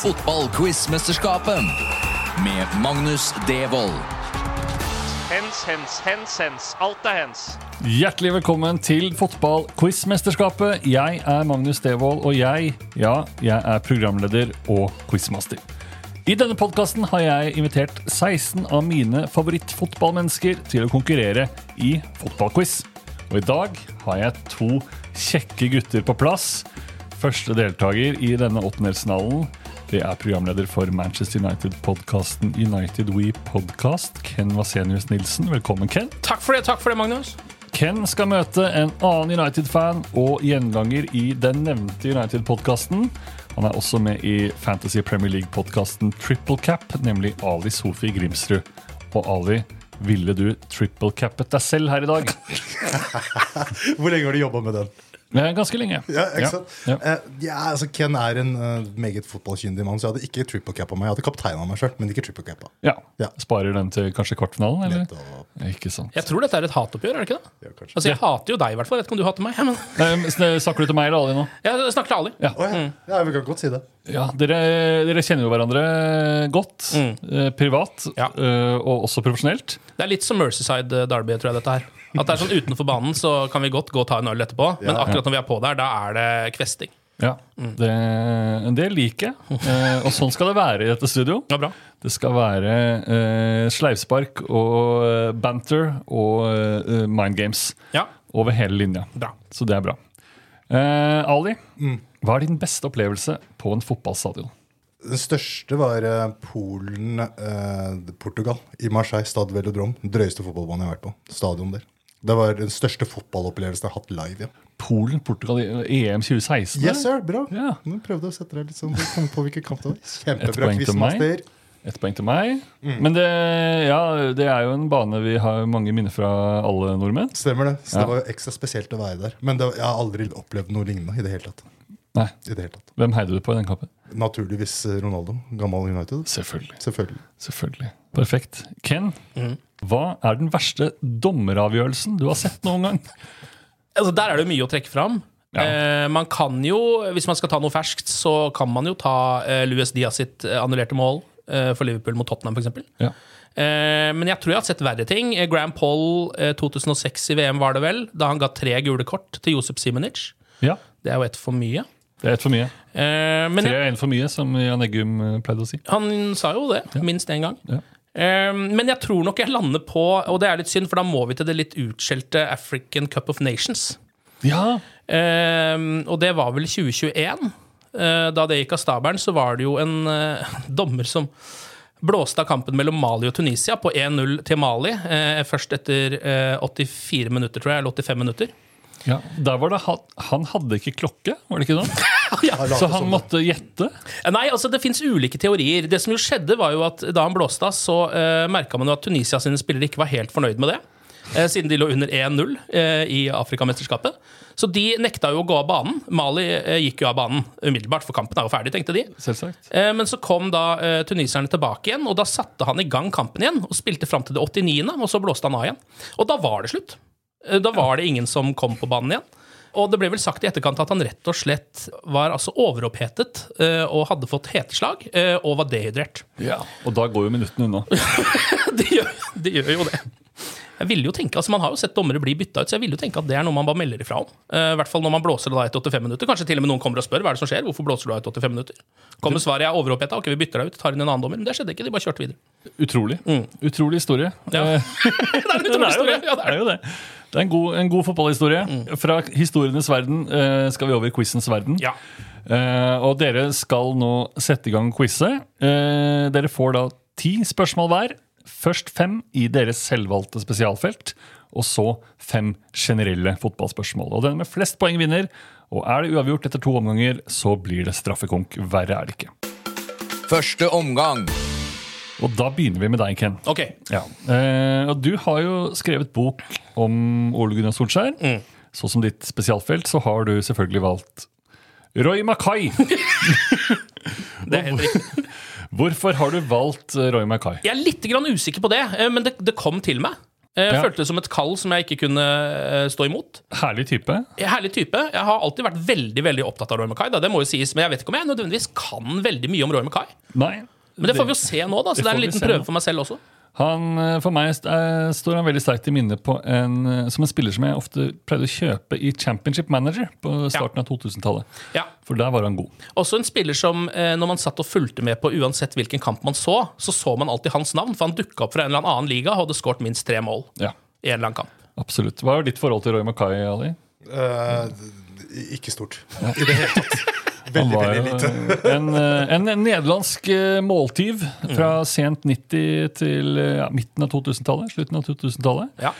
Fotballquizmesterskapet med Magnus Devold. Hens, hens, hens, hens. Alt er hens. Hjertelig velkommen til fotballquiz-mesterskapet Jeg er Magnus Devold, og jeg, ja, jeg er programleder og quizmaster. I denne podkasten har jeg invitert 16 av mine favorittfotballmennesker til å konkurrere i fotballquiz. Og i dag har jeg to kjekke gutter på plass. Første deltaker i denne åttendelsfinalen det er programleder for Manchester United-podkasten United We Podcast, Ken Vasenius Nilsen. Velkommen, Ken. Takk for det, takk for det, Magnus. Ken skal møte en annen United-fan og gjenganger i den nevnte United-podkasten. Han er også med i Fantasy Premier League-podkasten Triple Cap, nemlig Ali Sofie Grimsrud. Og Ali, ville du triple cappet deg selv her i dag? Hvor lenge har du jobba med den? Ganske lenge. Ja, ikke sant? Ja. Eh, ja, altså Ken er en uh, meget fotballkyndig mann, så jeg hadde ikke triple cap på meg. Jeg hadde kapteina meg sjøl, men ikke triple cap. Ja. Ja. Sparer den til kanskje kvartfinalen, eller? Lett å- Ikke sant. Jeg tror dette er et hatoppgjør, er det ikke det? Ja, kanskje. Altså, Jeg hater jo deg, i hvert fall. Jeg vet ikke om du hater meg. Men Eh, sn- Snakker du til meg eller Ali nå? jeg snakker til Ali. Ja. Å, ja. ja, vi kan godt si det. Ja, dere, dere kjenner jo hverandre godt. Eh, privat Ja. eh, og også profesjonelt. Det er litt som Mercyside Derby, tror jeg dette her. At det er sånn Utenfor banen så kan vi godt gå og ta en øl etterpå, men akkurat når vi er på der, da er det kvesting. Ja, det, det liker jeg. Eh, og sånn skal det være i dette studio. Ja, bra. Det skal være eh, sleivspark og eh, banter og eh, mind games Ja, over hele linja. bra. Så det er bra. Eh, Ali, hva er din beste opplevelse på en fotballstadion? Den største var eh, Polen, eh, Portugal. I Marseille, Stad Velodrom. Den drøyeste fotballbanen jeg har vært på. Stadion der. Det var den største fotballopplevelsen jeg har hatt live. Ja. Polen, Portugal, EM 2016? Yes, sir, bra. Ja. Nå prøvde jeg å sette deg litt sånn kom på hvilken kamp det var. Kjempebra quizmaster. Et poeng til meg. Men det, ja, det er jo en bane vi har mange minner fra alle nordmenn. Stemmer det. Så Ja. det var jo ekstra spesielt å være der. Men det, jeg har aldri opplevd noe lignende i det hele tatt. Nei, I det hele tatt. Hvem heide du på i den kampen? Naturligvis eh, Ronaldo. Gammel United. Selvfølgelig. Selvfølgelig. Selvfølgelig. Perfekt. Ken, hva er den verste dommeravgjørelsen du har sett noen gang? Altså, Der er det mye å trekke fram. Ja. Eh, man kan jo, Hvis man skal ta noe ferskt, så kan man jo ta eh, Louis Diaz sitt eh, annullerte mål eh, for Liverpool mot Tottenham, f.eks. Ja. Eh, men jeg tror jeg har sett verre ting. Eh, Graham Paul eh, 2006 i VM var det vel, da han ga tre gule kort til Josep Simenic. ja. Det er jo ett for mye. Det er ett for mye. Eh, men Tre er en for mye, som Jan Eggum pleide å si. han sa jo det, minst én gang. Ja. Eh, men jeg tror nok jeg lander på, og det er litt synd, for da må vi til det litt utskjelte African Cup of Nations. Ja, Eh, og det var vel 2021. Eh, da det gikk av stabelen, så var det jo en eh, dommer som blåste av kampen mellom Mali og Tunisia på 1-0 til Mali. Eh, først etter eh, 84 minutter, tror jeg, eller 85 minutter. Ja. Der var det han, han hadde ikke klokke, var det ikke sånn? ja, Så han det. måtte gjette? Eh, Nei, altså det fins ulike teorier. Det som jo skjedde var jo at Da han blåste av, så uh, merka man jo at Tunisia sine spillere ikke var helt fornøyd med det. Uh, siden de lå under 1-0 uh, i Afrikamesterskapet. Så de nekta jo å gå av banen. Mali uh, gikk jo av banen umiddelbart, for kampen er jo ferdig, tenkte de. Eh, Men så kom da eh, tuniserne tilbake igjen, og da satte han i gang kampen igjen. Og spilte fram til det 89., og så blåste han av igjen. Og da var det slutt. Eh, Da var det ingen som kom på banen igjen. Og det ble vel sagt i etterkant at han rett og slett var altså overopphetet eh, og hadde fått heteslag eh, og var dehydrert. Ja. Og da går jo minuttene unna. det, gjør, det gjør jo det. Jeg ville jo tenke, altså Man har jo sett dommere bli bytta ut, så jeg ville jo tenke at det er noe man bare melder ifra om. I hvert fall når man blåser det da etter 85 minutter. Kanskje til og med noen kommer og spør hva er det som skjer. Hvorfor blåser du da etter 85 minutter? Kommer svaret jeg er overoppheta, ok, vi bytter deg ut, tar inn en annen dommer. Men det skjedde ikke, de bare kjørte videre. Utrolig. Utrolig historie. Ja. Det er en utrolig historie. Ja, det er jo det. Det er en god, en god fotballhistorie. Fra historienes verden eh, skal vi over i quizens verden. Ja. Eh, og dere skal nå sette i gang quizet. Eh, dere får da ti spørsmål hver. Først fem i deres selvvalgte spesialfelt, og så fem generelle fotballspørsmål. Og Den med flest poeng vinner. Og er det uavgjort etter to omganger, så blir det straffekonk. Verre er det ikke. Første omgang. Og da begynner vi med deg, Ken. Ok. Ja. Eh, og du har jo skrevet bok om Ole Gunnar Solskjær. Så som ditt spesialfelt så har du selvfølgelig valgt Roy Mackay. Det er helt riktig. Hvorfor har du valgt eh, Roy Mackay? Jeg er litt grann usikker på det, eh, men det, det kom til meg. Jeg Ja. følte det som et kall som jeg ikke kunne eh, stå imot. Herlig type. Herlig type. Jeg har alltid vært veldig veldig opptatt av Roy Mackay. Da. Det må jo sies, Men jeg vet ikke om jeg nødvendigvis kan veldig mye om Roy Mackay. Nei. Men det får vi jo se nå, da. Så det det er en liten prøve nå. for meg selv også. Han, eh, for meg er, står han veldig sterkt i minne på en, eh, som en spiller som jeg ofte pleide å kjøpe i Championship Manager på starten av 2000-tallet. Ja. For der var han god. Også en spiller som eh, når man satt og fulgte med på uansett hvilken kamp man så, så så man alltid hans navn, for han dukka opp fra en eller annen liga og hadde skåret minst tre mål Ja, i en eller annen kamp. absolutt. Hva er ditt forhold til Roy Mackay, Ali? Uh, ikke stort. I det hele tatt. Veldig, veldig lite. en, eh, en nederlandsk eh, måltyv fra sent 90 til eh, ja, midten av 2000-tallet. Slutten av 2000-tallet. Ja.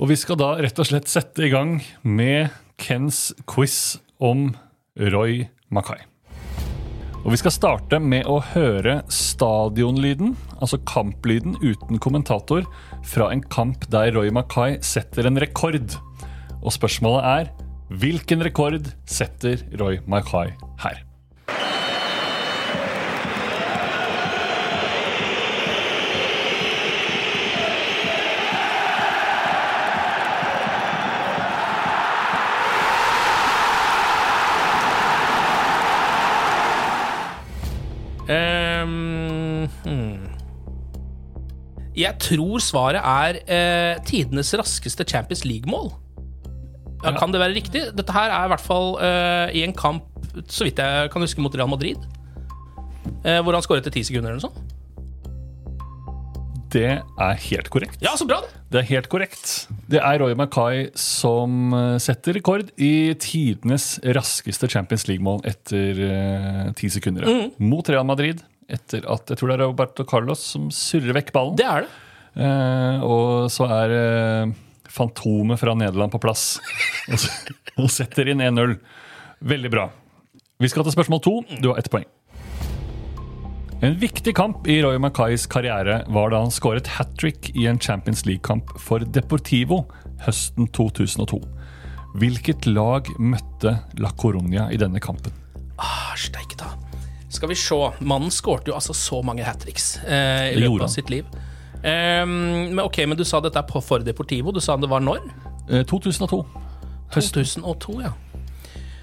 Og vi skal da rett og slett sette i gang med Kens quiz om Roy Mackay. Og Vi skal starte med å høre stadionlyden, altså kamplyden uten kommentator, fra en kamp der Roy Mackay setter en rekord. Og spørsmålet er hvilken rekord setter Roy Mackay her? Ehm, hmm. Jeg tror svaret er eh, tidenes raskeste Champions League-mål. Ja, kan det være riktig? Dette her er i hvert fall uh, i en kamp, så vidt jeg kan huske, mot Real Madrid. Uh, hvor han skåret etter ti sekunder eller noe sånt. Det er helt korrekt. Ja, så bra! det. Det er helt korrekt. Det er Roy Mackay som eh, setter rekord i tidenes raskeste Champions League-mål etter ti sekunder. Mot Real Madrid, etter at jeg tror det er Roberto Carlos som surrer vekk ballen. Det er det. Og så er Fantomet fra Nederland på plass og, og setter inn 1-0. Veldig bra. Vi skal til spørsmål to. Du har ett poeng. En viktig kamp i Roy Mackays karriere var da han skåret hat trick i en Champions League-kamp for Deportivo høsten 2002. Hvilket lag møtte La Coruña i denne kampen? Ah, Steike ta. Skal vi se. Mannen skårte jo altså så mange hat tricks eh, i løpet av sitt liv. Ehm, men ok, men du sa dette er på for Deportivo. Du sa det var når? Eh, 2002. 2002, ja.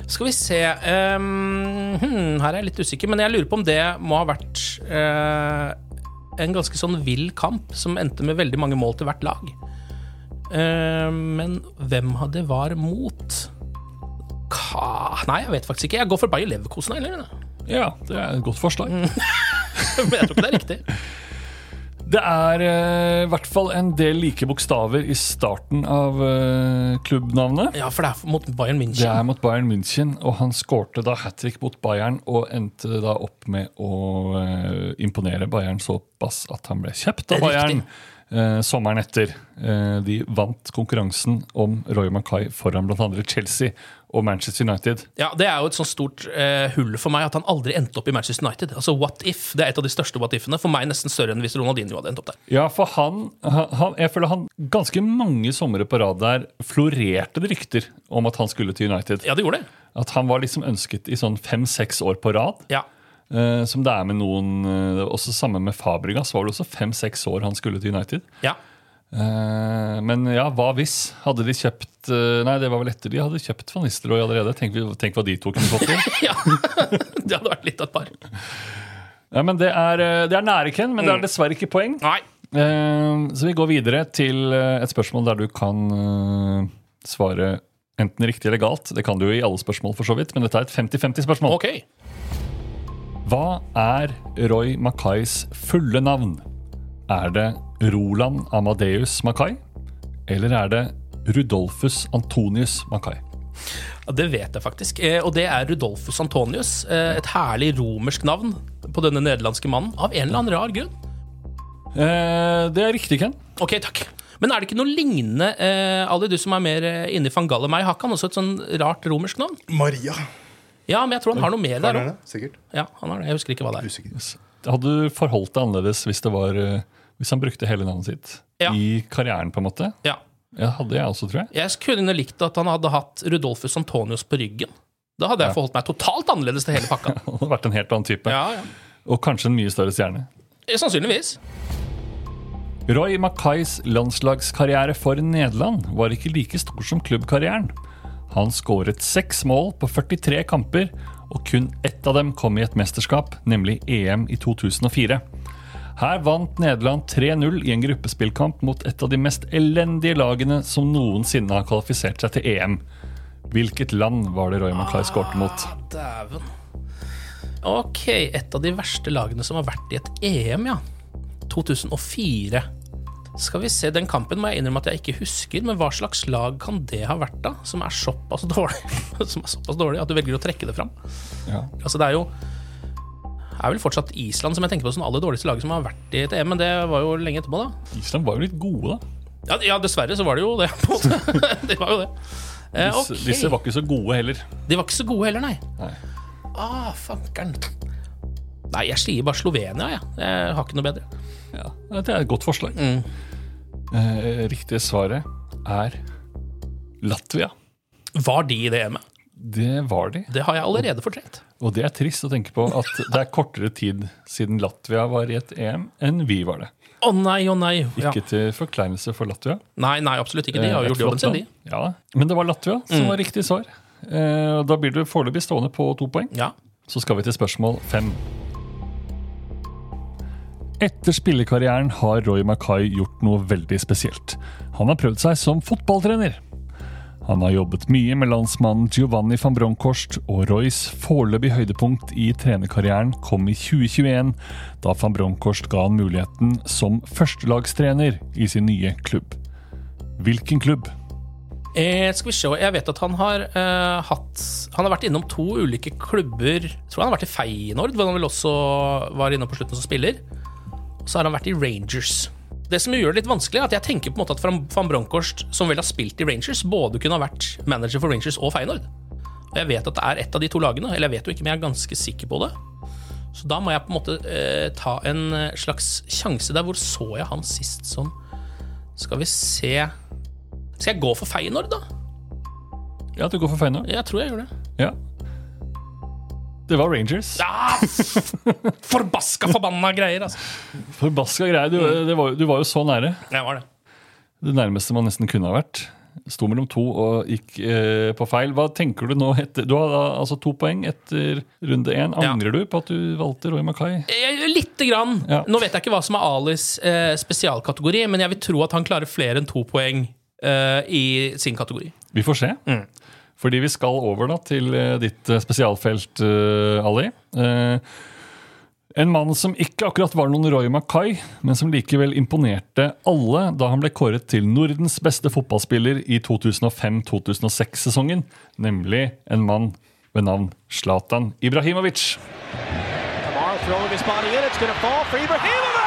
Skal vi se um, hmm, Her er jeg litt usikker, men jeg lurer på om det må ha vært uh, en ganske sånn vill kamp som endte med veldig mange mål til hvert lag. Uh, men hvem det var mot? Ka... Nei, jeg vet faktisk ikke. Jeg går for Bayer Leverkosen, eller? Ja, det er et godt forslag. Men jeg tror ikke det er riktig. Det er eh, i hvert fall en del like bokstaver i starten av uh, klubbnavnet. Ja, for det er mot Bayern München. Det er mot Bayern München, og han skårte da hat trick mot Bayern og endte da opp med å uh, imponere Bayern såpass at han ble kjøpt av Bayern sommeren etter. De vant konkurransen om Roy Mackay foran bl.a. Chelsea og Manchester United. Ja, Det er jo et sånt stort eh, hull for meg at han aldri endte opp i Manchester United. Altså What if? Det er et av de største what if-ene. For meg nesten større enn hvis Ronaldinho hadde endt opp der. Ja, for han, han, Jeg føler han ganske mange somre på rad der florerte det rykter om at han skulle til United. Ja, det gjorde det. At han var liksom ønsket i sånn fem-seks år på rad. Ja. Eh, som det er med noen eh, Også Sammen med Fabregas var det også fem-seks år han skulle til United. ja. Eh, men ja, hva hvis? Hadde de kjøpt eh, Nei, det var vel etter de hadde kjøpt Van Nistelrooy allerede. Tenk, tenk hva de to kunne fått til. ja. det hadde vært litt av et par. Ja, men det er, eh, det er nære, Ken, men det er dessverre ikke poeng. Nei. Så vi går videre til et spørsmål der du kan svare enten riktig eller galt. Det kan du jo i alle spørsmål, for så vidt, men dette er et 50-50-spørsmål. Okay. Hva er Roy Mackays fulle navn? Er det Roland Amadeus Mackay? Eller er det Rudolfus Antonius Mackay? Ja, det vet jeg faktisk. Eh, og det er Rudolfus Antonius. Eh, et herlig romersk navn på denne nederlandske mannen. Av en eller annen rar grunn. Eh, det er riktig, Ken. Ok, takk. Men er det ikke noe lignende, eh, Ali, du som er mer eh, inne i Fangal enn meg, har ikke han også et sånn rart romersk navn? Maria. Ja, men jeg tror han har noe mer der òg. Ja, han har det. Jeg husker ikke hva det er. Usikker. Hadde du forholdt deg annerledes hvis, det var, eh, hvis han brukte hele navnet sitt Ja. i karrieren? på en måte? Ja. Ja, hadde jeg også, tror jeg. Jeg kunne likt at han hadde hatt Rudolfus Antonius på ryggen. Da hadde jeg forholdt meg totalt annerledes til hele pakka. Han hadde vært en helt annen type. Ja, ja. Og kanskje en mye større stjerne. Sannsynligvis. Roy Mackays landslagskarriere for Nederland var ikke like stor som klubbkarrieren. Han skåret seks mål på 43 kamper, og kun ett av dem kom i et mesterskap, nemlig EM i 2004. Her vant Nederland 3-0 i en gruppespillkamp mot et av de mest elendige lagene som noensinne har kvalifisert seg til EM. Hvilket land var det Roy Mackay skårte mot? Ah, Dæven. Ok, et av de verste lagene som har vært i et EM, ja. 2004. Skal vi se, Den kampen må jeg innrømme at jeg ikke husker, men hva slags lag kan det ha vært, da? Som er såpass dårlig, som er såpass dårlig at du velger å trekke det fram? Ja. Altså, det er jo er vel fortsatt Island som jeg tenker på som aller dårligste laget som har vært i et EM, men det var jo lenge etterpå, da. Island var jo litt gode, da. Ja, ja dessverre så var det jo det, på en måte. det var jo det. Eh, Disse, disse var ikke så gode heller. De var ikke så gode heller, nei. Nei. Ah, fankeren. Nei, jeg sier bare Slovenia, jeg. Jeg har ikke noe bedre. Ja, det er et godt forslag. Mm. Eh, riktige svaret er Latvia. Var de i det EM-et? Det var de. Det har jeg allerede fortrengt. Og det er trist å tenke på at det er kortere tid siden Latvia var i et EM enn vi var det. Å nei, å nei. Ja. Ikke til forkleinelse for Latvia. Nei, nei, absolutt ikke. De har Eh, jo gjort jobben sin, de. Ja, Men det var Latvia som var riktig svar. Eh, da blir du foreløpig stående på to poeng. Ja. Så skal vi til spørsmål fem. Etter spillekarrieren har Roy Mackay gjort noe veldig spesielt. Han har prøvd seg som fotballtrener. Han har jobbet mye med landsmannen Giovanni van Bronckhorst, og Roys foreløpig høydepunkt i trenerkarrieren kom i 2021, da van Bronckhorst ga han muligheten som førstelagstrener i sin nye klubb. Hvilken klubb? Eh, skal vi se, Jeg vet at han har eh, hatt Han har vært innom to ulike klubber. Jeg tror han har vært i Feyenoord, hvor han vel også var innom på slutten som spiller. Så har han vært i Rangers. Det som gjør det litt vanskelig, er at jeg tenker på en måte at Van Bronckhorst, som vel har spilt i Rangers, både kunne ha vært manager for Rangers og Feyenoord. Og jeg vet at det er ett av de to lagene, eller jeg vet jo ikke, men jeg er ganske sikker på det. Så da må jeg på en måte eh, ta en eh, slags sjanse der. Hvor så jeg han sist som Skal vi se Skal jeg gå for Feyenoord, da? Ja, du går for Feyenoord? Jeg tror jeg gjør det. Ja. Det var Rangers. Ja, forbaska forbanna greier, altså. Forbaska greier. Du, det var, du var jo så nære. Jeg var det. Det nærmeste man nesten kunne ha vært. Sto mellom to og gikk eh, på feil. Hva tenker du nå etter Du har altså to poeng etter runde én. Ja. Angrer du på at du valgte Roy Mackay? Lite grann. Ja. Nå vet jeg ikke hva som er Alis eh, spesialkategori, men jeg vil tro at han klarer flere enn to poeng eh, i sin kategori. Vi får se. Mm. Fordi vi skal over da til eh, ditt eh, spesialfelt, eh, Ali. En mann som ikke akkurat var noen Roy Mackay, men som likevel imponerte alle da han ble kåret til Nordens beste fotballspiller i 2005-2006-sesongen. Nemlig en mann ved navn Zlatan Ibrahimovic. Kamara throwing his body in. It's.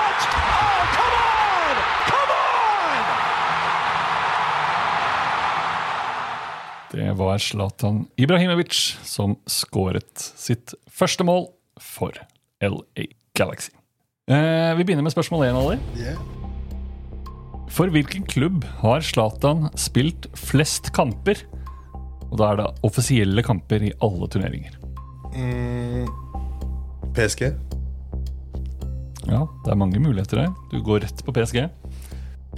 Det var Zlatan Ibrahimovic som skåret sitt første mål for LA Galaxy. Eh, vi begynner med spørsmål én, Ali. Yeah. For hvilken klubb har Zlatan spilt flest kamper? Og da er det offisielle kamper i alle turneringer. Mm, PSG. Ja, det er mange muligheter her. Du går rett på PSG.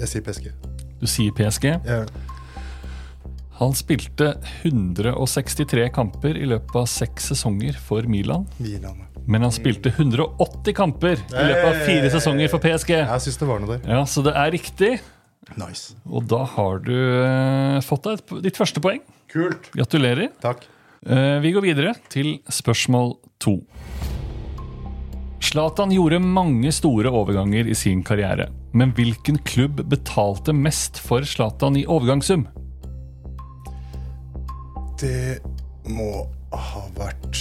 Jeg sier PSG. Du sier PSG. Yeah. Han spilte 163 kamper i løpet av seks sesonger for Milan. Milan. Men han spilte 180 kamper i løpet av fire sesonger for PSG. Jeg synes det var noe der. Ja, Så det er riktig. Nice. Og da har du eh, fått deg et, ditt første poeng. Kult. Gratulerer. Takk. Eh, vi går videre til spørsmål to. Zlatan gjorde mange store overganger i sin karriere. Men hvilken klubb betalte mest for Zlatan i overgangssum? Det må ha vært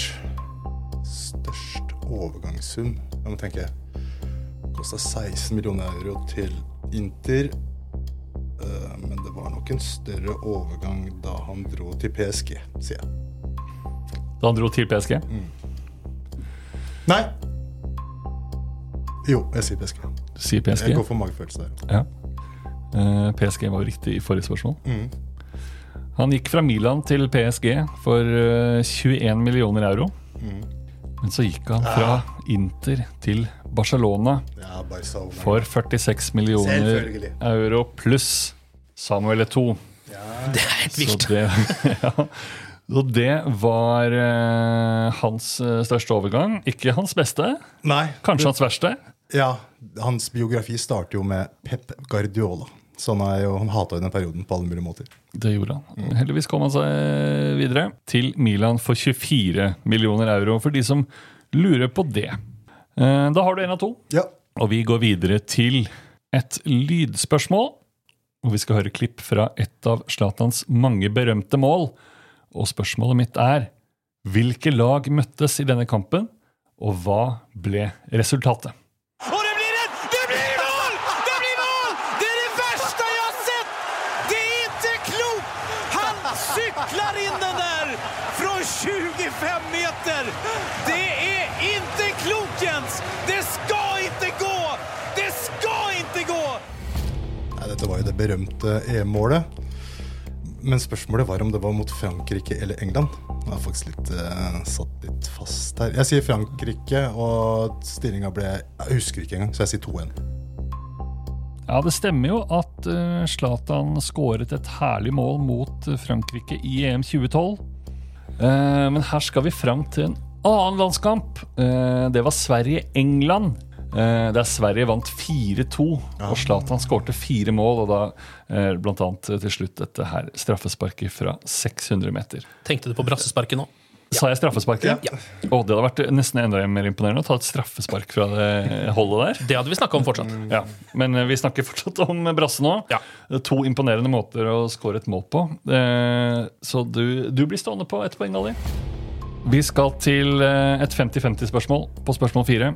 størst overgangssum. Jeg må tenke Kosta 16 millioner euro til Inter. Eh, Men det var nok en større overgang da han dro til PSG, sier jeg. Da han dro til PSG. Nei! Jo, jeg sier PSG. Du sier PSG. Jeg går for magefølelse der. Ja. Eh, PSG var jo riktig i forrige spørsmål. Mm. Han gikk fra Milan til PSG for eh, 21 millioner euro. Men så gikk han fra Inter til Barcelona Ja, overgang. for 46 millioner euro pluss Samuel Eto'o. Det er helt Så vilt. det, ja. Og det var eh, hans eh, største overgang. Ikke hans beste, Nei. kanskje hans verste. Ja, hans biografi starter jo med Pep Guardiola. Så han, er jo, han hata jo den perioden på alle mulige måter. Det gjorde han. Heldigvis kom han seg videre til Milan for 24 millioner euro, for de som lurer på det. Eh, Da har du én av to, Ja. og vi går videre til et lydspørsmål. Og vi skal høre klipp fra et av Zlatans mange berømte mål. Og spørsmålet mitt er hvilke lag møttes i denne kampen, og hva ble resultatet? Och det blir ett, det blir mål! Det blir mål! Det är det värsta jag har sett! Det är inte klokt! Han cyklar in den där från 25 meter! Det er ikke klokt Jens! Det skal ikke gå! Det skal ikke gå! Nei, dette var jo det berømte EM-målet. Men spørsmålet var om det var mot Frankrike eller England. Jeg er faktisk litt uh, satt litt fast her. Jeg sier Frankrike, og stillinga ble Jeg husker ikke engang, så jeg sier 2-1. Ja, det stemmer jo at eh, Zlatan skåret et herlig mål mot eh, Frankrike i EM 2012. Eh, men her skal vi fram til en annen landskamp. Eh, det var Sverige-England. Eh, der Sverige vant 4-2, og Zlatan skårte fire mål. Og da eh, eh, til slutt dette her straffesparket fra 600 meter. Tenkte du på brassesparket nå? Sa jeg straffesparket? Ja. Oh, det hadde vært nesten enda mer imponerende å ta et straffespark fra det holdet der. Det hadde vi snakka om fortsatt. Ja, Men eh, vi snakker fortsatt om brasse nå. Ja. Er To imponerende måter å score et mål på. Eh, Så du, du blir stående på ett poeng, Ali. Vi skal til eh, et 50-50-spørsmål på spørsmål fire.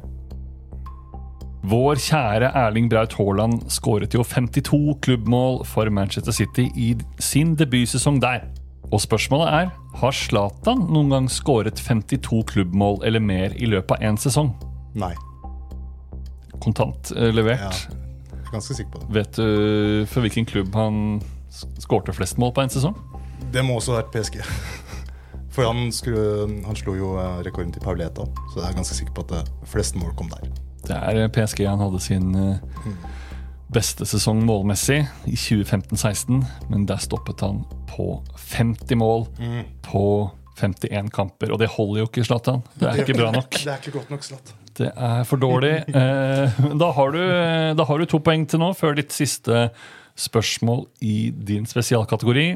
Vår kjære Erling Braut Haaland skåret jo 52 klubbmål for Manchester City i sin debutsesong der. Og spørsmålet er har Zlatan noen gang skåret 52 klubbmål eller mer i løpet av én sesong? Nei. Kontant eh, levert. Ja. Jeg er ganske sikker på det. Vet du for hvilken klubb han skårte flest mål på en sesong? Det må også ha vært PSG. For han, skulle, han slo jo eh, rekorden til Pauleta, så jeg er ganske sikker på at flest mål kom der. Det er eh, PSG han hadde sin eh, beste sesong målmessig i 2015-16, men der stoppet han på 50 mål på 51 kamper. Og det holder jo ikke, Zlatan. Det er ikke bra nok. Det er ikke godt nok Zlatan. Det er for dårlig. Eh, Da har du, da har du to poeng til nå, før ditt siste spørsmål i din spesialkategori.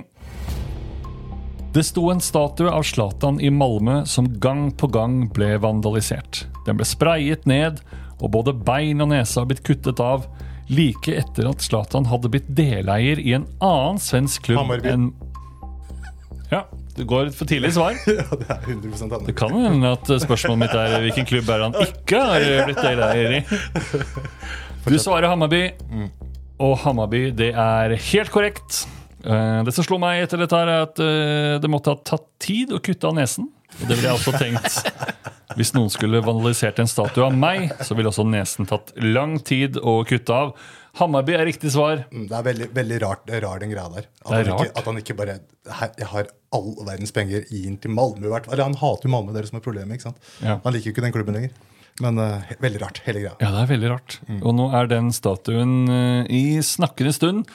Det sto en statue av Zlatan i Malmö som gang på gang ble vandalisert. Den ble sprayet ned, og både bein og nese har blitt kuttet av like etter at Zlatan hadde blitt deleier i en annen svensk klubb enn Ja, det går for tidlig svar. Ja, det er 100 Det annet. kan jo hende at spørsmålet mitt er hvilken klubb er han ikke har blitt deleier i. Du svarer Hammarby, og Hammarby det er helt korrekt. Eh, Det som slo meg etter dette, her er at eh, det måtte ha tatt tid å kutte av nesen. Og det ville jeg også tenkt Hvis noen skulle vandalisert en statue av meg, så ville også nesen tatt lang tid å kutte av. Hammarby er riktig svar. Mm, Det er veldig, veldig rart, rar den greia der. At, han ikke, at han ikke bare Jeg har all verdens penger inn til Malmö. Eller han hater jo Malmö, det er det som er problemet. ikke sant? Ja. Han liker jo ikke den klubben lenger. Men uh, veldig rart, hele greia. Ja, det er veldig rart. Og nå er den statuen uh, i snakkende stund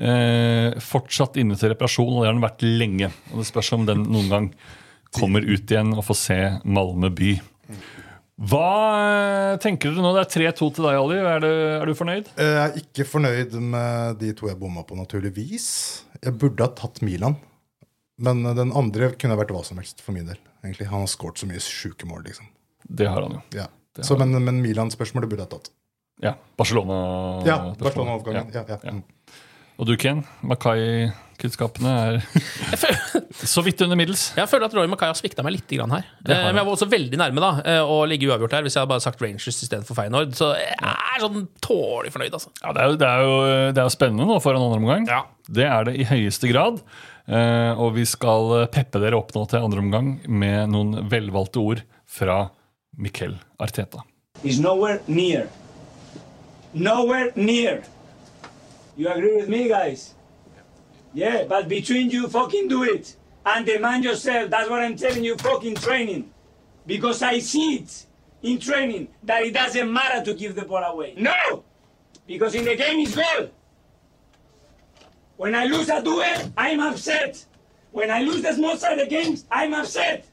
eh, fortsatt inne til reparasjon, og det har den vært lenge. Og det spørs om den noen gang kommer ut igjen og får se Malmö by. Hva eh, tenker dere nå? Det er 3-2 til deg, Ali. Er, du, er du fornøyd? Eh, Jeg er ikke fornøyd med de to jeg bomma på, naturligvis. Jeg burde ha tatt Milan. Men den andre kunne vært hva som helst for min del. egentlig. Han har skåret så mye sjuke mål, liksom. Det har han jo. Ja. Så, men men Milan-spørsmålet burde jeg tatt. Ja, Barcelona. Ja, Barcelona-overgangen. Ja. Ja, ja. Og du, Ken? Makai-kunnskapene er så vidt under middels. Jeg føler at Roy Mackay har svikta meg litt grann her. Eh, Men jeg var også veldig nærme da eh, å ligge uavgjort her hvis jeg hadde bare sagt Rangers istedenfor Feyenoord. Så jeg er sånn tålelig fornøyd, altså. Ja, det er, jo, det, er jo, det er jo spennende nå foran andre omgang. Ja. Det er det i høyeste grad. Eh, og vi skal peppe dere opp nå til andre omgang med noen velvalgte ord fra Miquel Arteta. He's nowhere near. Nowhere near. You agree with me, guys? Yeah, but between you, fucking do it. And demand yourself. That's what I'm telling you, fucking training. Because I see it in training that it doesn't matter to give the ball away. No! Because in the game it's goal. When I lose a duel, I'm upset. When I lose the small side of the games, I'm upset.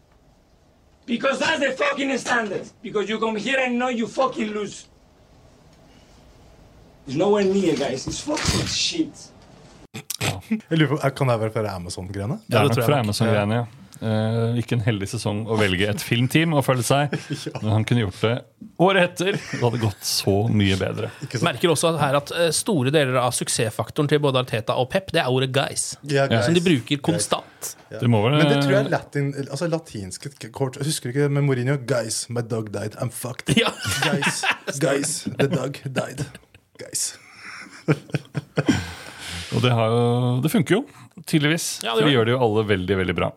Because that's the fucking standard. Because you come here and know you fucking lose. It's nowhere near, guys. It's fucking shit. Jeg lurer på, Kan det være fra Amazon-greiene? Det er det tror jeg fra. Amazon-greiene, ja. Eh, ikke en heldig sesong å velge et filmteam å følge seg. Men han kunne gjort det året etter. Det hadde gått så mye bedre. Merker også her at eh, store deler av suksessfaktoren til både Arteta og Pep, det er ordet 'guys'. Ja, guys. Som de bruker konstant. Ja. Det må vel- Men det tror jeg er latin, altså latinske kort. Husker du ikke med Mourinho? Guys, my dog died. I'm fucked. Ja. Guys, guys, the dog died. Guys. Og det, har jo, det funker jo, tydeligvis. Ja, det de gjør gjør det jo alle veldig, veldig bra.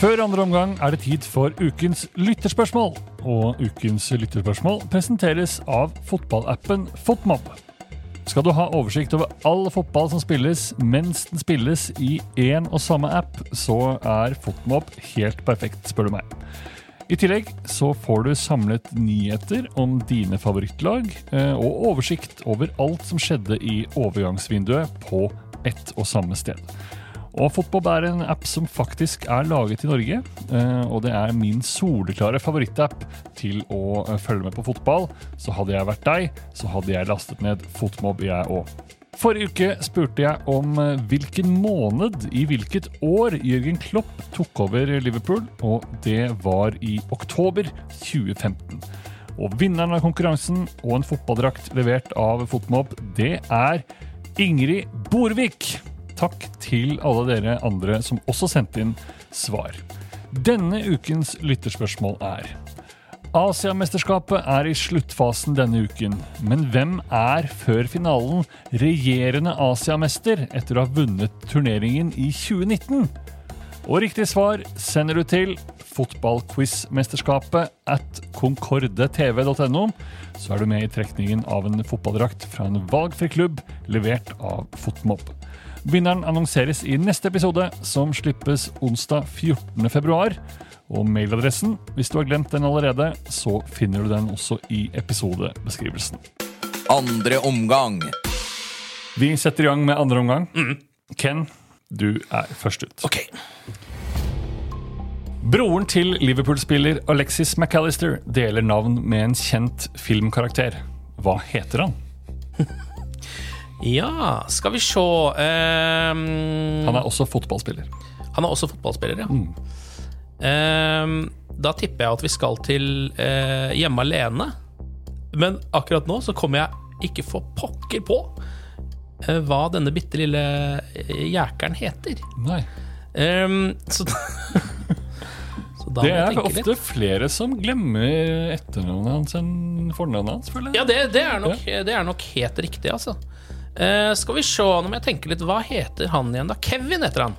Før andre omgang er det tid for ukens lytterspørsmål. Og ukens lytterspørsmål presenteres av fotballappen Fotmob. Skal du ha oversikt over all fotball som spilles mens den spilles i én og samme app, så er Fotmob helt perfekt, spør du meg. I tillegg så får du samlet nyheter om dine favorittlag, eh, og oversikt over alt som skjedde i overgangsvinduet på ett og samme sted. Og Fotbob er en app som faktisk er laget i Norge, eh, og det er min soleklare favorittapp til å eh, følge med på fotball. Så hadde jeg vært deg, så hadde jeg lastet ned Fotmob, jeg òg. Forrige uke spurte jeg om eh, hvilken måned i hvilket år Jørgen Klopp tok over Liverpool, og det var i oktober 2015. Og vinneren av konkurransen og en fotballdrakt levert av Fotmob, det er Ingrid Borvik. Takk til alle dere andre som også sendte inn svar. Denne ukens lytterspørsmål er Asiamesterskapet er i sluttfasen denne uken, men hvem er før finalen regjerende Asiamester etter å ha vunnet turneringen i 2019? Og riktig svar sender du til fotballquizmesterskapet at concordetv.no. Så er du med i trekningen av en fotballdrakt fra en valgfri klubb levert av Fotmob. Vinneren annonseres i neste episode, som slippes onsdag 14. Og mailadressen, hvis du har glemt den allerede, så finner du den også i episodebeskrivelsen. Andre omgang. Vi setter i gang med andre omgang. Ken, du er først ut. Ok. Broren til Liverpool-spiller Alexis McAllister deler navn med en kjent filmkarakter. Hva heter han? Ja, skal vi se um... Han er også fotballspiller. Han er også fotballspiller, ja. Ehm, da tipper jeg at vi skal til eh, Hjemme alene. Men akkurat nå så kommer jeg ikke for pokker på eh, hva denne bitte lille eh, jækeren heter. Nei. Um, så, så Det er ofte litt. flere som glemmer etternavnet hans enn fornavnet hans, føler jeg. Ja, det, det, er nok, det er nok helt riktig, altså. Uh, skal vi se, nå må jeg tenke litt. Hva heter han igjen, da? Kevin heter han.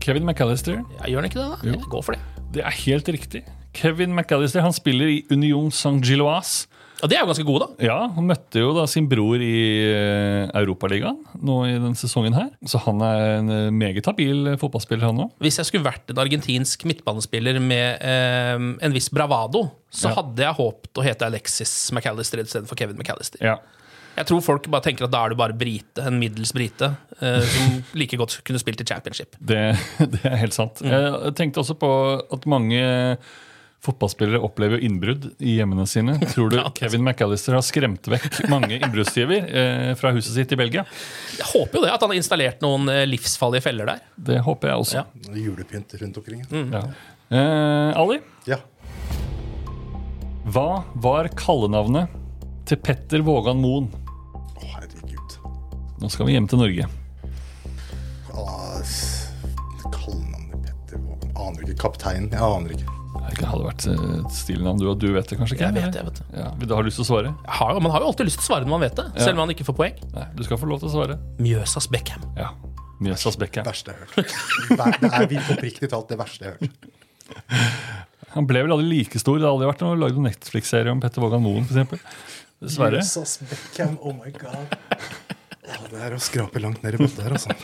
Kevin McAllister. Ja, gjør han ikke det, da? Jo. Jeg går for det. Det er helt riktig. Kevin McAllister han spiller i Union Saint-Gilloise. Ja, de er jo ganske gode, da. Ja, Han møtte jo da sin bror i eh, Europaligaen nå i denne sesongen her. Så han er en eh, meget habil fotballspiller, han òg. Hvis jeg skulle vært en argentinsk midtbanespiller med eh, en viss bravado, så Ja. hadde jeg håpet å hete Alexis McAllister istedenfor Kevin McAllister. Ja. Jeg tror folk bare tenker at da er du bare brite, en middels brite, eh, som like godt kunne spilt i championship. Det, det er helt sant. Jeg tenkte også på at mange fotballspillere opplever innbrudd i hjemmene sine. Tror du Kevin McAllister har skremt vekk mange innbruddstyver eh, fra huset sitt i Belgia? Jeg håper jo det, at han har installert noen eh, livsfarlige feller der. Det håper jeg også. Ja. Julepynt rundt omkring. Ja. Eh, Ali, Ja. hva var kallenavnet til Petter Vågan Moen? Nå skal vi hjem til Norge. Ah, Kallenavnet Petter Vågen. Aner ikke. Kaptein. Jeg aner ikke. Det hadde vært eh, et stilnavn. Du, du vet det kanskje ikke? Jeg vet det, jeg vet det. Ja, vil du ha lyst til å svare? Har, man har jo alltid lyst til å svare når man vet det, selv om man ikke får poeng. Nei, du skal få lov til å svare. Mjøsas Beckham. Ja. Mjøsas Beckham. Verste jeg har hørt. Det er vi- oppriktig talt det verste jeg har hørt. Han ble vel aldri like stor. Det har aldri vært noe lagd en Netflix-serie om Petter Vågan Moen, f.eks. Dessverre. Mjøsas Beckham, oh my god. Det er å skrape langt ned i bøtta her, altså.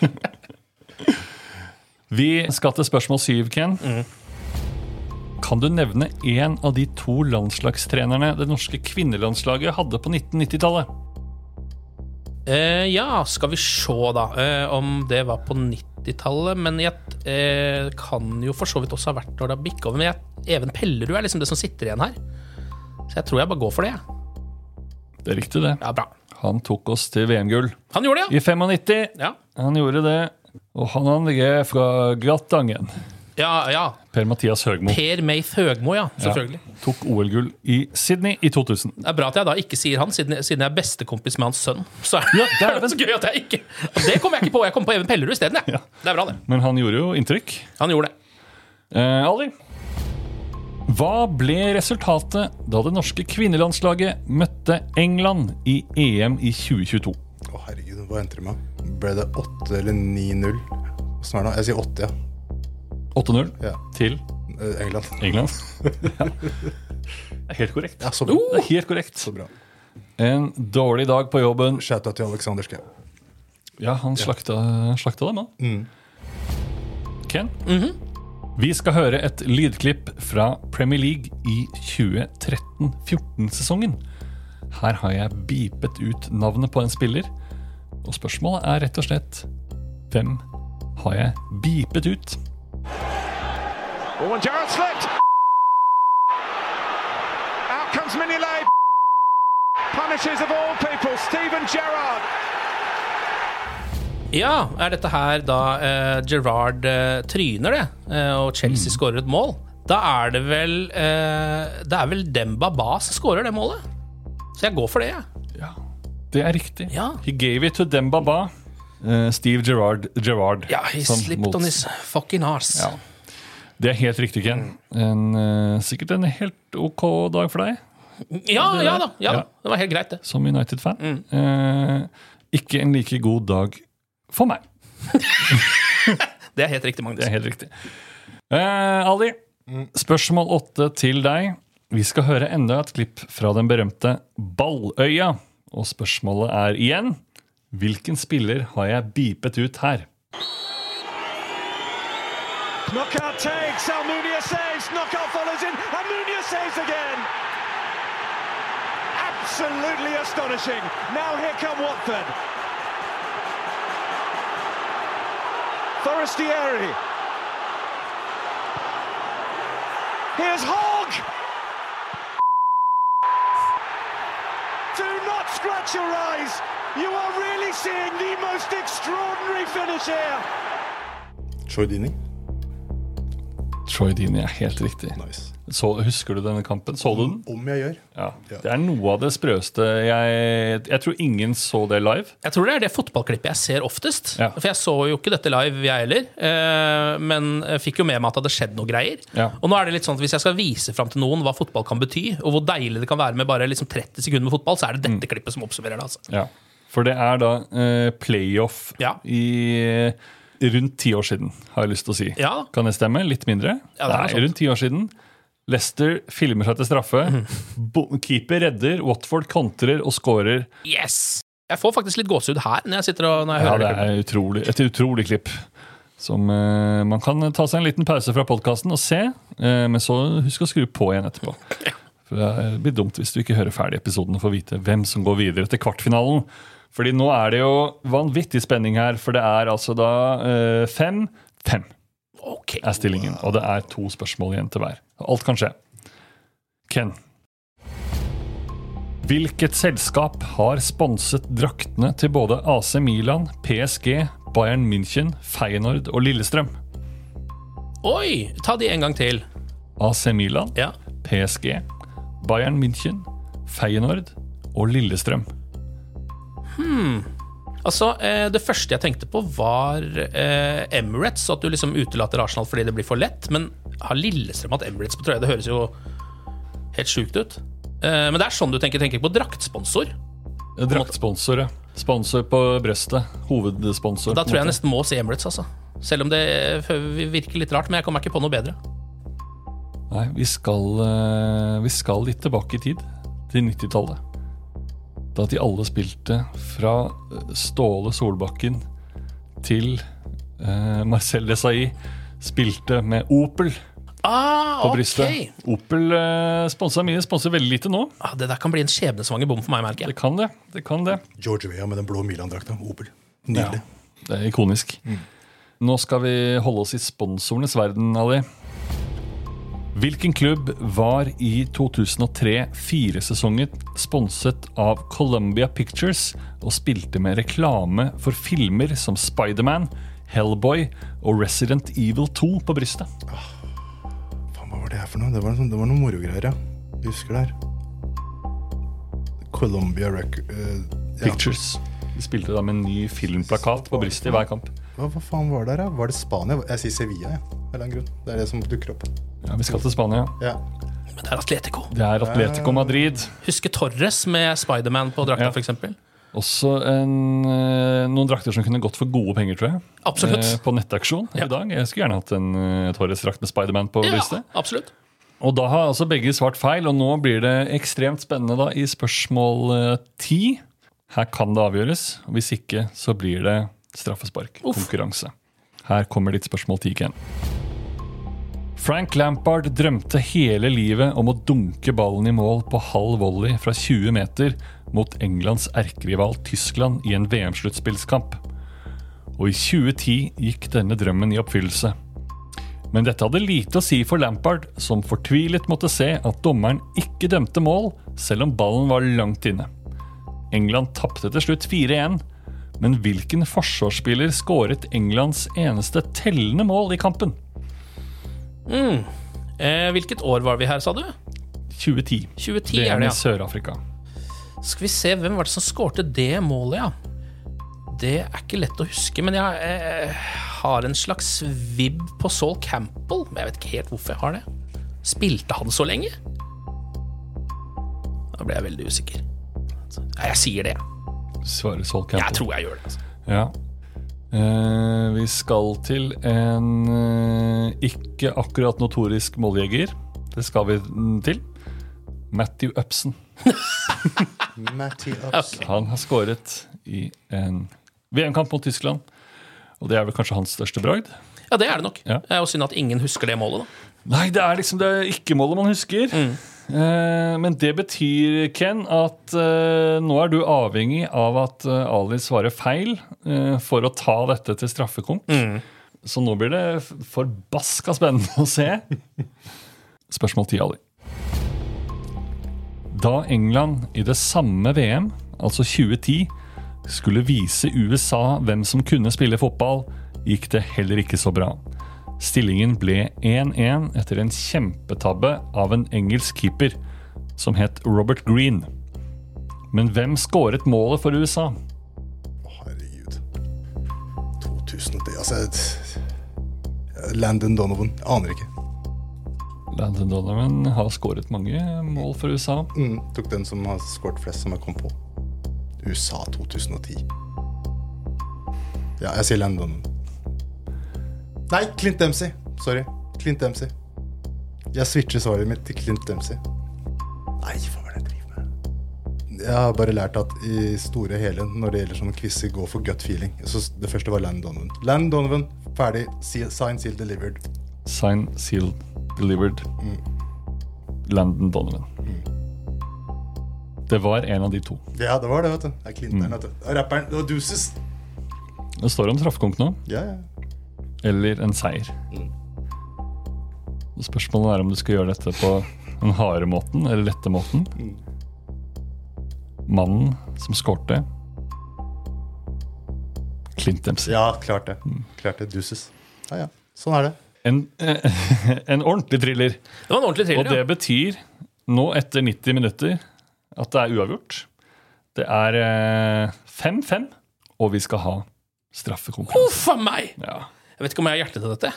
Vi skal til spørsmål syv, Ken. Kan du nevne én av de to landslagstrenerne det norske kvinnelandslaget hadde på 1990-tallet? Eh, ja, skal vi se, da. Eh, om det var på 90-tallet. Men jeg eh, kan jo for så vidt også ha vært når det har bikka over. Men jeg, Even Pellerud er liksom det som sitter igjen her. Så jeg tror jeg bare går for det. jeg. Det er riktig, det. Ja, bra. Han tok oss til VM-gull Han gjorde det, ja. i 95. ja. Han gjorde det. Og han andre er fra Grattangen. Ja, ja. Per-Mathias Høgmo. Per Meith Høgmo, ja. Selvfølgelig. Ja, tok OL-gull i Sydney i 2000. Det er bra at jeg da ikke sier han, siden, jeg er bestekompis med hans sønn. Så er Ja, det er så gøy at jeg ikke Det kom jeg ikke på. Jeg kom på Even Pellerud isteden. jeg. Ja. Det er bra, det. Men han gjorde jo inntrykk. Han gjorde det. Eh, Ali, hva ble resultatet da det norske kvinnelandslaget møtte England i EM i 2022? Å herregud, hva endte det med? Ble det 8 eller 9-0? Åssen er det? nå? Jeg sier 8, ja. 8-0 ja. til Eh, England. England. ja. Det er helt korrekt. Ja, så bra. Det er helt korrekt. Så bra. En dårlig dag på jobben. Shouta til Alexander Schou. Ja, han slakta, slakta dem, da. Mm. Ken? Vi skal høre et lydklipp fra Premier League i 2013-14-sesongen. Her har jeg beepet ut navnet på en spiller. Og spørsmålet er rett og slett Hvem har jeg beepet ut? And Gerrard slipped. Out comes Mignolet. Punishes of all people, Steven Gerrard. Ja, er dette her da eh, Gerrard eh, tryner det, eh, og Chelsea skårer et mål? Da er det vel eh, Det er vel Demba Ba som skårer det målet? Så jeg går for det, jeg. Ja, det er riktig. Ja. He gave it to Demba Ba. Uh, Steve Gerrard, Gerrard Ja, he slipped on his fucking arse. Ja. Det er helt riktig, Ken. En, uh, sikkert en helt ok dag for deg. Ja, ja da. Ja, Ja. da. Det var helt greit, det. som United-fan. Mm. Uh, ikke en like god dag for meg. Det er helt riktig, Magnus. Det er helt riktig. Eh, Ali, spørsmål åtte til deg. Vi skal høre enda et klipp fra den berømte Balløya. Og spørsmålet er igjen Hvilken spiller har jeg beepet ut her? Knockout takes, Almunia saves, knockout follows in, Almunia saves again. Absolutely astonishing. Now here come Watford. Forestieri. Here's Hogg. Do not scratch your eyes. You are really seeing the most extraordinary finish here. Troy. Troy Dini er helt riktig. Nice. Så, husker du denne kampen? Så du den? Om jeg gjør. Ja. Det er noe av det sprøeste. Jeg, jeg tror ingen så det live. Jeg tror det er det fotballklippet jeg ser oftest. Ja. For jeg så jo ikke dette live, jeg heller. Eh, men jeg fikk jo med meg at det hadde skjedd noe greier. Ja. Og nå er det litt sånn at Hvis jeg skal vise fram til noen hva fotball kan bety, og hvor deilig det kan være med bare liksom 30 sekunder med fotball, så er det Mm. dette klippet som oppsummerer det. altså. Ja. For det er da eh, playoff Ja. i rundt ti år siden, har jeg lyst til å si. Ja. Kan det stemme? Litt mindre? Ja, det er Nei, rundt ti år siden. Lester filmer seg til straffe. Mm. Keeper redder, Watford kontrer og scorer. Yes! Jeg får faktisk litt gåsehud her når jeg sitter og når jeg Ja, hører det er utrolig, et utrolig klipp. Som uh, Man kan ta seg en liten pause fra podkasten og se, uh, men så husk å skru på igjen etterpå. For Det blir dumt hvis du ikke hører ferdig episoden og får vite hvem som går videre til kvartfinalen. Fordi nå er det jo vanvittig spenning her, for det er altså da eh, fem Fem okay. er stillingen, og det er to spørsmål igjen til hver. Alt kan skje. Ken. Hvilket selskap har sponset draktene til både AC Milan, PSG, Bayern München, Feyenoord og Lillestrøm? Oi! Ta de en gang til. AC Milan, Ja. PSG, Bayern München, Feyenoord og Lillestrøm. Altså, eh, Det første jeg tenkte på, var eh, Emirates. At du liksom utelater Arsenal fordi det blir for lett. Men har Lillestrøm hatt Emirates på trøya? Det høres jo helt sjukt ut. Eh, men det er sånn du tenker, tenker på draktsponsor. Draktsponsor, ja. Sponsor på brøstet. Hovedsponsor. Da tror jeg nesten må si Emirates, altså. Selv om det virker litt rart, men jeg kommer ikke på noe bedre. Nei, vi skal, vi skal litt tilbake i tid. Til 90-tallet. Da de alle spilte fra eh, Ståle Solbakken til eh, Marcel Desailly spilte med Opel. Ah, på brystet. brystet. Opel eh, sponsa mye, sponser veldig lite nå. Ah, det der kan bli en skjebnesvanger bom for meg, merker Det kan det. det kan det. George Weah med den blå Milan-drakta. Opel. Nydelig. Det er ikonisk. Nå skal vi holde oss i sponsorenes verden, Ali. Hvilken klubb var i 2003-4-sesongen sponset av Columbia Pictures og spilte med reklame for filmer som Spiderman, Hellboy og Resident Evil 2 på brystet? Faen, hva var det her for noe? Det var, sånn, det var noen morogreier, ja. Jeg husker det her. Columbia Rec... Uh, ja. Pictures. De spilte da med en ny filmplakat på brystet i hver kamp. Hva, hva faen var det her? Var det Spania? Jeg sier Sevilla, jeg. Ja. Det er det som dukker opp. Ja, Vi skal til Spania. Ja. Men det er Atletico. Det er Atletico Madrid. Husker Torres med Spiderman på drakta, Ja. for eksempel. Også en, eh, noen drakter som kunne gått for gode penger, tror jeg. Absolutt. Eh, på nettaksjon Ja. i dag. Jeg skulle gjerne hatt en uh, Torres-drakt med Spiderman på Ja, brystet. absolutt. Og da har altså begge svart feil, og nå blir det ekstremt spennende da i spørsmål eh, ti. Her kan det avgjøres, og hvis ikke så blir det straffespark. Konkurranse. Her kommer ditt spørsmål ti, Ken. Frank Lampard drømte hele livet om å dunke ballen i mål på halv volley fra 20 meter mot Englands erkerival Tyskland i en VM-sluttspillskamp. Og i 2010 gikk denne drømmen i oppfyllelse. Men dette hadde lite å si for Lampard, som fortvilet måtte se at dommeren ikke dømte mål, selv om ballen var langt inne. England tapte til slutt 4-1, men hvilken forsvarsspiller skåret Englands eneste tellende mål i kampen? Eh, hvilket år var vi her, sa du? 2010. 2010 er VM det, i ja. Sør-Afrika. Skal vi se, hvem var det som skårte det målet, ja? Det er ikke lett å huske, men jeg eh, har en slags vibb på Saul Campbell. Men jeg vet ikke helt hvorfor jeg har det. Spilte han så lenge? Da ble jeg veldig usikker. Nei, jeg sier det. jeg. Svarer Saul Campbell. Jeg tror jeg gjør det. Altså. Ja. Eh, vi skal til en eh, ikke akkurat notorisk måljeger. Det skal vi mm, til. Matthew Upson. Matty Ups. Han har skåret i en VM-kamp mot Tyskland. Og det er vel kanskje hans største bragd? Ja, det er det nok. Ja. Det er jo synd at ingen husker det målet, da. Nei, det er liksom det ikke-målet man husker. Eh, men det betyr, Ken, at eh, nå er du avhengig av at eh, Ali svarer feil eh, for å ta dette til straffekonk. Så nå blir det forbaska spennende å se. Spørsmål 10, Ali. Da England i det samme VM, altså 2010, skulle vise USA hvem som kunne spille fotball, gikk det heller ikke så bra. Stillingen ble 1-1 etter en kjempetabbe av en engelsk keeper som het Robert Green. Men hvem skåret målet for USA? Herregud. 2010 Altså Landon Donovan. Aner ikke. Landon Donovan har skåret mange mål for USA. Mm, tok den som har skåret flest, som jeg kom på. USA 2010. Ja, jeg sier Landon Donovan. Nei, Clint Dempsey. Sorry. Clint Dempsey. Jeg switcher svaret mitt til Clint Dempsey. Nei, hva er det jeg driver med? Jeg har bare lært at i store hele, når det gjelder sånne quizer, gå for gut feeling. Så det første var Landon Donovan. Landon Donovan, ferdig. Sign, seal, delivered. Sign, seal, delivered. Landon Donovan. Det var en av de to. Ja, det var det, vet du. Det er Clinteren, vet du. Rapperen. Det var Deuces. Det står om straffekonk nå. Ja, ja. Eller en seier. Og Spørsmålet er om du skal gjøre dette på den harde måten eller lette måten. Mannen som skårte Clint Dempsey. Ja, klart det. Klart det. Duses. Ja, ja. Sånn er det. En, en ordentlig thriller. Det var en ordentlig thriller, Og det ja. betyr nå etter 90 minutter at det er uavgjort. Det er eh, 5-5, og vi skal ha straffekonkurranse. Huff a meg! Ja. Jeg vet ikke om jeg har hjerte til dette.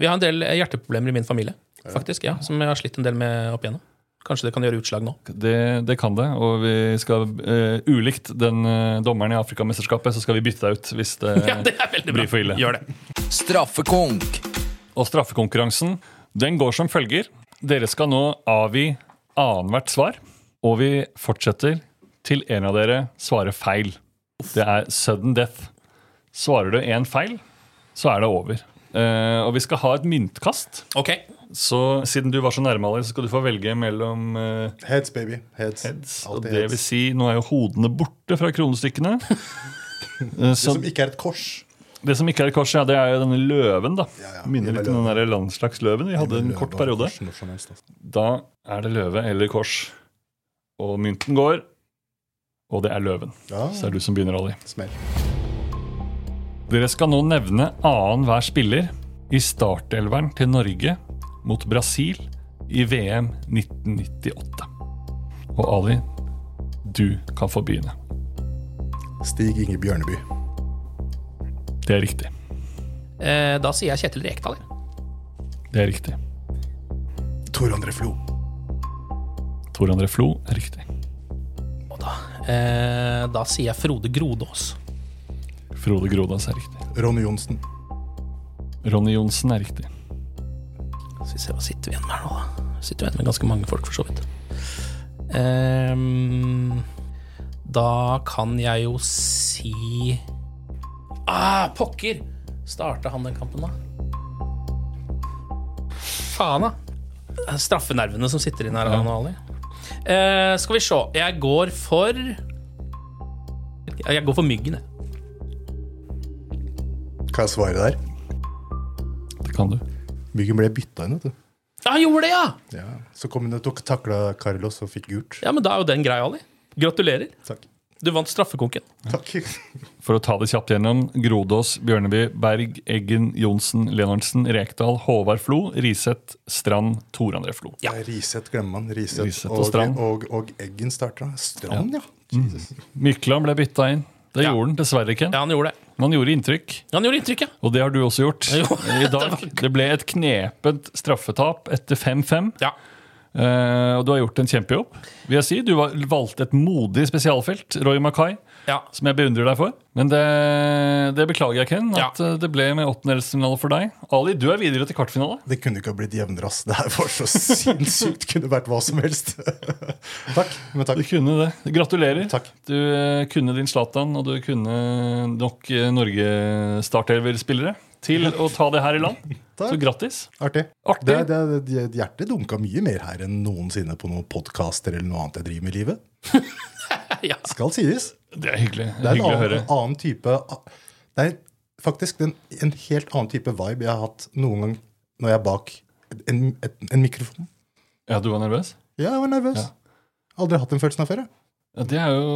Vi har en del hjerteproblemer i min familie, faktisk, ja, som jeg har slitt en del med opp igjennom. Kanskje det kan gjøre utslag nå. Det, det kan det, og vi skal uh, ulikt den uh, dommeren i Afrikamesterskapet, så skal vi bytte deg ut hvis det, Ja, det er blir for ille. Gjør det. Straffekonk. Og straffekonkurransen den går som følger. Dere skal nå avgi annethvert svar, og vi fortsetter til en av dere svarer feil. Det er sudden death. Svarer du én feil, så er det over. Eh, og vi skal ha et myntkast. Okay. Så siden du var så nærme, Alex, så skal du få velge mellom eh, Heads, baby. Heads. heads. Og det heads. vil si, nå er jo hodene borte fra kronestykkene. Eh, Det så som ikke er et kors. det som ikke er et kors, ja, det er jo denne løven. da Ja, ja, Minner litt er om den der landslagsløven vi hadde en kort periode. altså. Da er det løve eller kors. Og mynten går, og det er løven. Ja, Så det er du som begynner, Ali. smell. Dere skal nå nevne annenhver spiller i startelveren til Norge mot Brasil i VM 1998. Og Ali, du kan få begynne. Stig Inge Bjørneby. Det er riktig. Eh, da sier jeg Kjetil Rekdal. Det er riktig. Tor André Flo. Tor André Flo er riktig. Og da, eh, da sier jeg Frode Grodås. Frode Grodås er riktig. Ronny Johnsen. Ronny Johnsen er riktig. Skal vi se, hva sitter vi igjen med her nå, da? Sitter vi igjen med ganske mange folk, for så vidt. Um, da kan jeg jo si Ah, pokker! Starta han den kampen, da? Faen, da. Er Straffenervene som sitter inn her, Ja. Han og Ali. Uh, skal vi se. Jeg går for Jeg går for Myggen, jeg. Kan jeg svare der? Det kan du. Myggen ble bytta inn, vet du. Ja, han gjorde det, ja! Ja. Så kom hun og takla Carlos og fikk gult. Ja, Men da er jo den greia, Ali. Gratulerer. Takk. Du vant straffekonken. Takk. For å ta det kjapt gjennom. Grodås, Bjørneby, Berg, Eggen, Johnsen, Leonardsen, Rekdal, Håvard Flo, Riseth, Strand, Tor André Flo. Ja. Riseth glemmer man. Riseth, Riseth og og, Strand. og, og, Eggen starta. Strand, ja. Jesus. Mykland ble bytta inn. Det Ja. gjorde han dessverre ikke. Ja, han gjorde det. Men han gjorde inntrykk. Han gjorde inntrykk, ja. Og det har du også gjort. Jo, I dag. Det ble et knepent straffetap etter 5-5. ja. Uh, og du har gjort en kjempejobb. Vil jeg si. Du valgte et modig spesialfelt, Roy Mackay, ja. som jeg beundrer deg for. Men det, det beklager jeg, Ken, at Ja. eh, det ble med åttendelsfinale for deg. Ali, du er videre til kvartfinale. Det kunne ikke ha blitt jevnere, ass. Det her var så sinnssykt. Kunne vært hva som helst. takk. Men Du kunne det. Gratulerer. Takk. Du eh, kunne din Zlatan, og du kunne nok eh, Norge-startelverspillere til å ta det her i land. Takk. Så grattis. Artig. Artig. Det, det, det, hjertet dunka mye mer her enn noensinne på noen podkaster eller noe annet jeg driver med i livet. ja. Skal sies. Det er hyggelig. Det er en hyggelig å annen, høre. annen type Det er faktisk en, en helt annen type vibe jeg har hatt noen gang når jeg er bak en, en, en mikrofon. Ja, du var nervøs? Ja, jeg var nervøs. Ja. Aldri hatt den følelsen av før. jeg. Ja, det er jo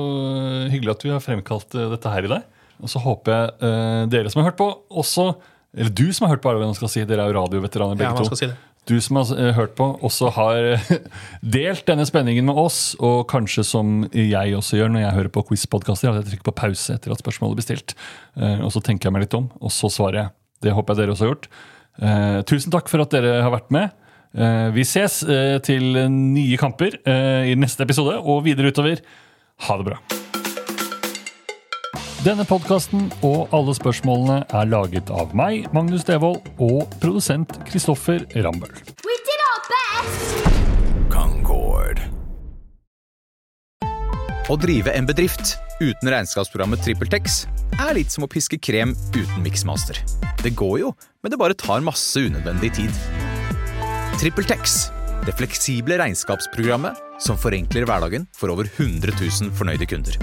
hyggelig at vi har fremkalt eh, dette her i deg. Og så håper jeg eh, dere som har hørt på, også Eller du som har hørt på, er det man skal si. Dere er jo radioveteraner ja, begge man to. si det. Du som har eh, hørt på, også har eh, delt denne spenningen med oss, og kanskje som jeg også gjør når jeg hører på quiz-podkaster, at jeg trykker på pause etter at spørsmålet blir stilt. Eh, Og så tenker jeg meg litt om, og så svarer jeg. Det håper jeg dere også har gjort. Tusen takk for at dere har vært med. Vi ses til nye kamper i neste episode og videre utover. Ha det bra. Denne podkasten og alle spørsmålene er laget av meg, Magnus Devold, og produsent Kristoffer Rambøll. We did our best! Concord. Å drive en bedrift uten regnskapsprogrammet TrippelTex er litt som å piske krem uten miksmaster. Det går jo, men det bare tar masse unødvendig tid. TrippelTex, det fleksible regnskapsprogrammet som forenkler hverdagen for over 100 000 fornøyde kunder.